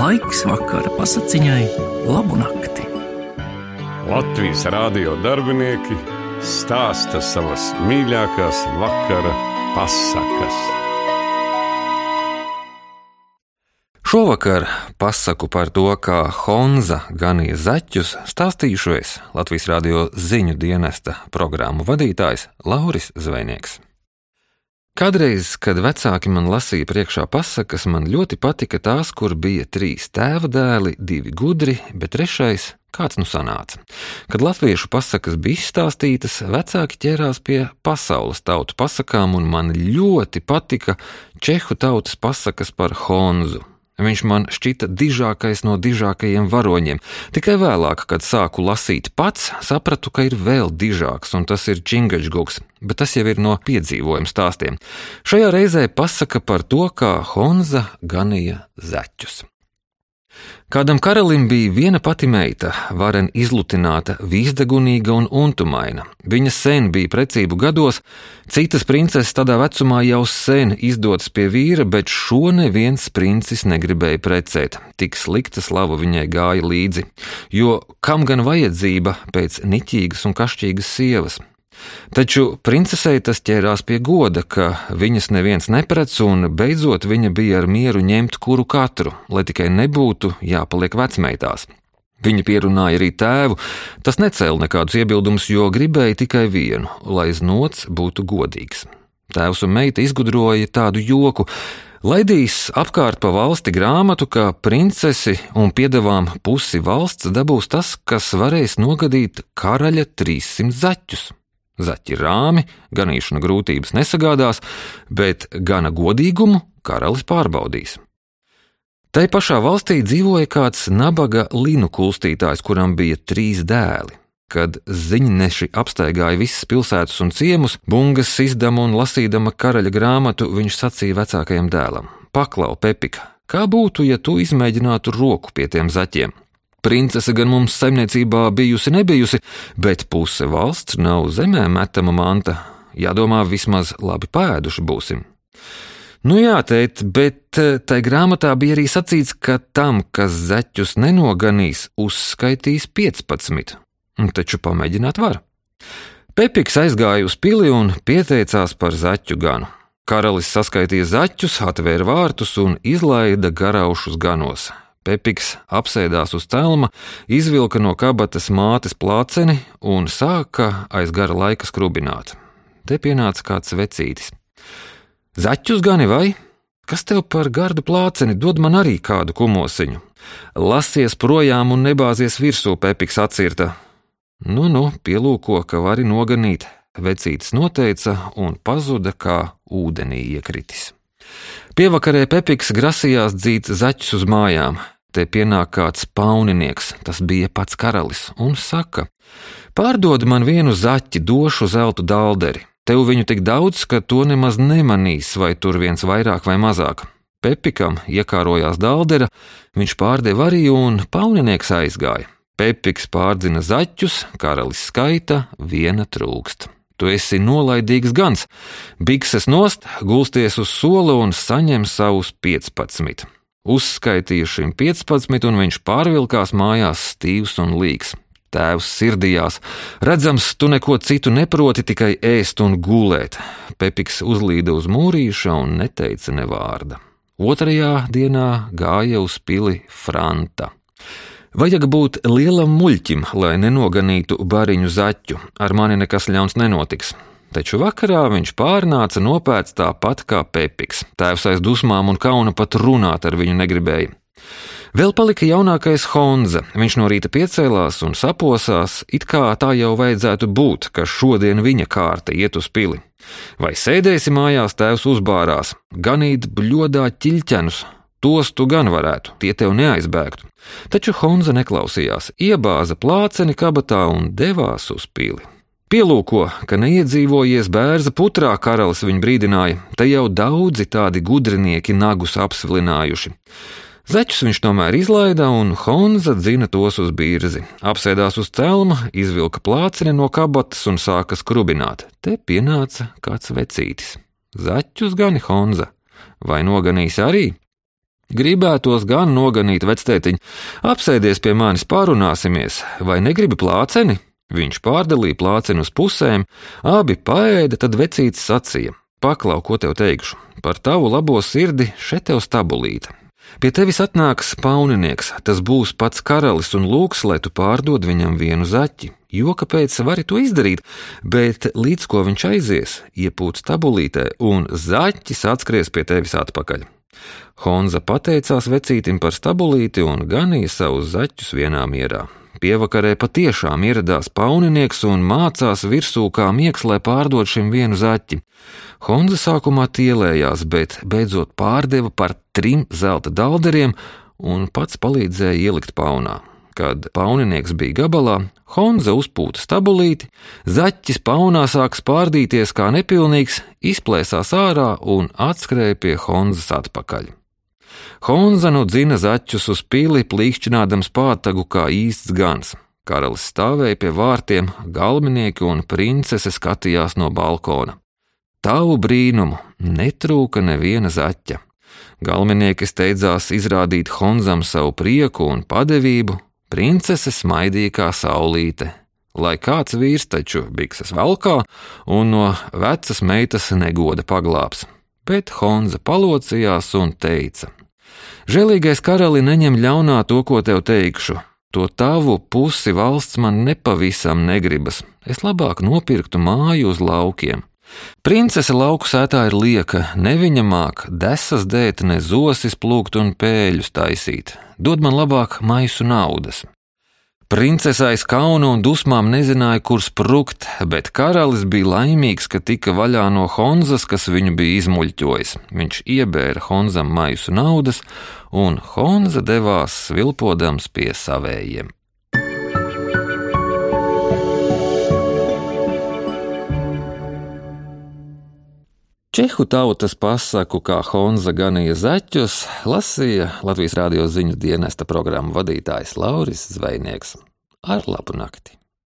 Laiks vakara pasakiņai, labu nakti. Latvijas rādio darbinieki stāsta savas mīļākās vakara pasakas. Šovakar pasaku par to, kā Honza ganīja zaķus, stāstīšu es Latvijas radio ziņu dienesta programmu vadītājs Lauris Zvejnieks. Kādreiz, kad vecāki man lasīja priekšā pasakas, man ļoti patika tās, kur bija trīs tēva dēli, divi gudri, bet trešais kāds nu sanāca. Kad latviešu pasakas bija izstāstītas, vecāki ķērās pie pasaules tautu pasakām, un man ļoti patika čehu tautas pasakas par Honzu. Viņš man šķita dižākais no dižākajiem varoņiem. Tikai vēlāk, kad sāku lasīt pats, sapratu, ka ir vēl dižāks, un tas ir Čingačguks, bet tas jau ir no piedzīvojuma stāstiem. Šajā reizē pasaka par to, kā Honza ganīja zeķus. Kādam karalim bija viena pati meita, varen izlutināta, vīzdegunīga un untumaina. Viņa sen bija precību gados, citas princeses tādā vecumā jau sen izdodas pie vīra, bet šo neviens princis negribēja precēt. Tik slikta slava viņai gāja līdzi, jo kam gan vajadzība pēc niķīgas un kašķīgas sievas? Taču princesei tas ķērās pie goda, ka viņas neviens neprec, un beidzot viņa bija ar mieru ņemt kuru katru, lai tikai nebūtu jāpaliek vecmeitās. Viņa pierunāja arī tēvu, tas necēla nekādus iebildumus, jo gribēja tikai vienu, lai znots būtu godīgs. Tēvs un meita izgudroja tādu joku, laidīs apkārt pa valsti grāmatu, ka princesi un piedevām pusi valsts dabūs tas, kas varēs nogadīt karaļa 300 zaķus. Zaķi rāmi, ganīšana grūtības nesagādās, bet gana godīgumu karalis pārbaudīs. Tai pašā valstī dzīvoja kāds nabaga linu kulstītājs, kuram bija trīs dēli. Kad ziņneši apstaigāja visas pilsētas un ciemus, bungas izdama un lasīdama karaļa grāmatu, viņš sacīja vecākajam dēlam: Paklau, Pepika, kā būtu, ja tu izmēģinātu roku pie tiem zaķiem? Princese gan mums saimniecībā bijusi nebijusi, bet puse valsts nav zemē metama manta. Jādomā, vismaz labi pēduši būsim. Nu jā, tēt, bet eh, tai grāmatā bija arī sacīts, ka tam, kas zeķus nenoganīs, uzskaitīs 15. Taču pamēģināt var. Pepiks aizgāja uz pili un pieteicās par zaķu ganu. Karalis saskaitīja zaķus, atvēra vārtus un izlaida garaušus ganos. Pepiks apsēdās uz celma, izvilka no kabatas mātes plāceni un sāka aiz gara laika skrubināt. Te pienāca kāds vecītis. Zaķus gani vai? Kas tev par gardu plāceni dod man arī kādu kumosiņu? Lasies projām un nebāzies virsū, Pepiks atcirta. Nu, nu, pielūko, ka vari noganīt, vecītis noteica un pazuda kā ūdenī iekritis. Pievakarē Pepiks grasījās dzīt zaķus uz mājām. Te pienāk kāds pauninieks, tas bija pats karalis, un saka: Pārdod man vienu zaķi, došu zelta dalderi. Tev viņu tik daudz, ka to nemaz nemanīs, vai tur viens vairāk vai mazāk. Pepikam iekārojās daldera, viņš pārdeva arī, un pauninieks aizgāja. Pepiks pārdzina zaķus, karalis skaita, viena trūkst. Tu esi nolaidīgs gans. Bikses nost, gulsties uz sola un saņem savus 15. Uzskaitīju šim 15, un viņš pārvilkās mājās stīvs un līks. Tēvs sirdījās, redzams, tu neko citu neproti, tikai ēst un gulēt. Pepiks uzlīda uz mūrīša un neteica ne vārda. Otrajā dienā gāja uz pili Franta. Vajag būt lielam muļķim, lai nenoganītu bariņu zaķu. Ar mani nekas ļauns nenotiks. Taču vakarā viņš pārnāca nopērts tāpat kā Pepiks. Tēvs aiz dusmām un kauna pat runāt ar viņu negribēja. Vēl palika jaunākais Honza. Viņš no rīta piecēlās un saposās, it kā tā jau vajadzētu būt, ka šodien viņa kārta iet uz pili. Vai sēdēsi mājās, tēvs uzbārās, ganīt bļodā ķilķenus, Tos tu gan varētu, tie tev neaizbēgtu. Taču Honza neklausījās, iebāza plāceni kabatā un devās uz pili. Pielūko, ka neiedzīvojies bērza putrā, karalis viņu brīdināja, te jau daudzi tādi gudrinieki nagus apsvilinājuši. Zeķus viņš tomēr izlaida, un Honza dzina tos uz bīrzi. Apsēdās uz celma, izvilka plāceni no kabatas un sāka skrubināt. Te pienāca kāds vecītis. Zaķus gani Honza, vai noganīs arī? Gribētos gan noganīt vectētiņu, apsēdies pie manis, pārunāsimies, vai negribi plāceni? Viņš pārdalīja plāceni uz pusēm, abi paēda, tad vecītis sacīja: Paklau, ko tev teikšu, par tavu labo sirdi šeit tev stabulīta. Pie tevis atnāks pauninieks, tas būs pats karalis un lūgs, lai tu pārdod viņam vienu zaķi. Jo kāpēc vari to izdarīt, bet līdz ko viņš aizies, iepūts tabulītē, un zaķis atskries pie tevis atpakaļ. Honza pateicās vecītim par stabulīti un ganīja savus zaķus vienā mierā. Pievakarē patiešām ieradās pauninieks un mācās virsū kā miegs, lai pārdod šim vienu zaķi. Honza sākumā tielējās, bet beidzot pārdeva par trim zelta dalderiem un pats palīdzēja ielikt paunā. Kad pauninieks bija gabalā, Honza uzpūta stabulīti, zaķis paunā sāk spārdīties kā nepilnīgs, izplēsās ārā un atskrēja pie Honzas atpakaļ. Honza nu dzina zaķus uz pili, plīkšķinādams pātagu kā īsts gans. Karalis stāvēja pie vārtiem, galvenieki un princese skatījās no balkona. Tavu brīnumu netrūka neviena zaķa. Galvenieki steidzās izrādīt Honzam savu prieku un padevību, princese smaidīja kā saulīte. Lai kāds vīrs taču bikses valkā un no vecas meitas negoda paglāps, bet Honza palocījās un teica: Žēlīgais karali neņem ļaunā to, ko tev teikšu. To tavu pusi valsts man nepavisam negribas. Es labāk nopirktu māju uz laukiem. Princese lauku sētā ir lieka, ne viņa māk desas dēt, ne zosis plūkt un pēļus taisīt. Dod man labāk maisu naudas. Princese aiz kauna un dusmām nezināja, kur sprukt, bet karalis bija laimīgs, ka tika vaļā no Honzas, kas viņu bija izmuļķojis. Viņš iebēra Honzam maisu naudas, un Honza devās svilpodams pie savējiem. Čehu tautas pasaku, kā Honza ganīja zaķus, lasīja Latvijas rādio ziņu dienesta programmu vadītājs Lauris Zvejnieks. Ar labu nakti!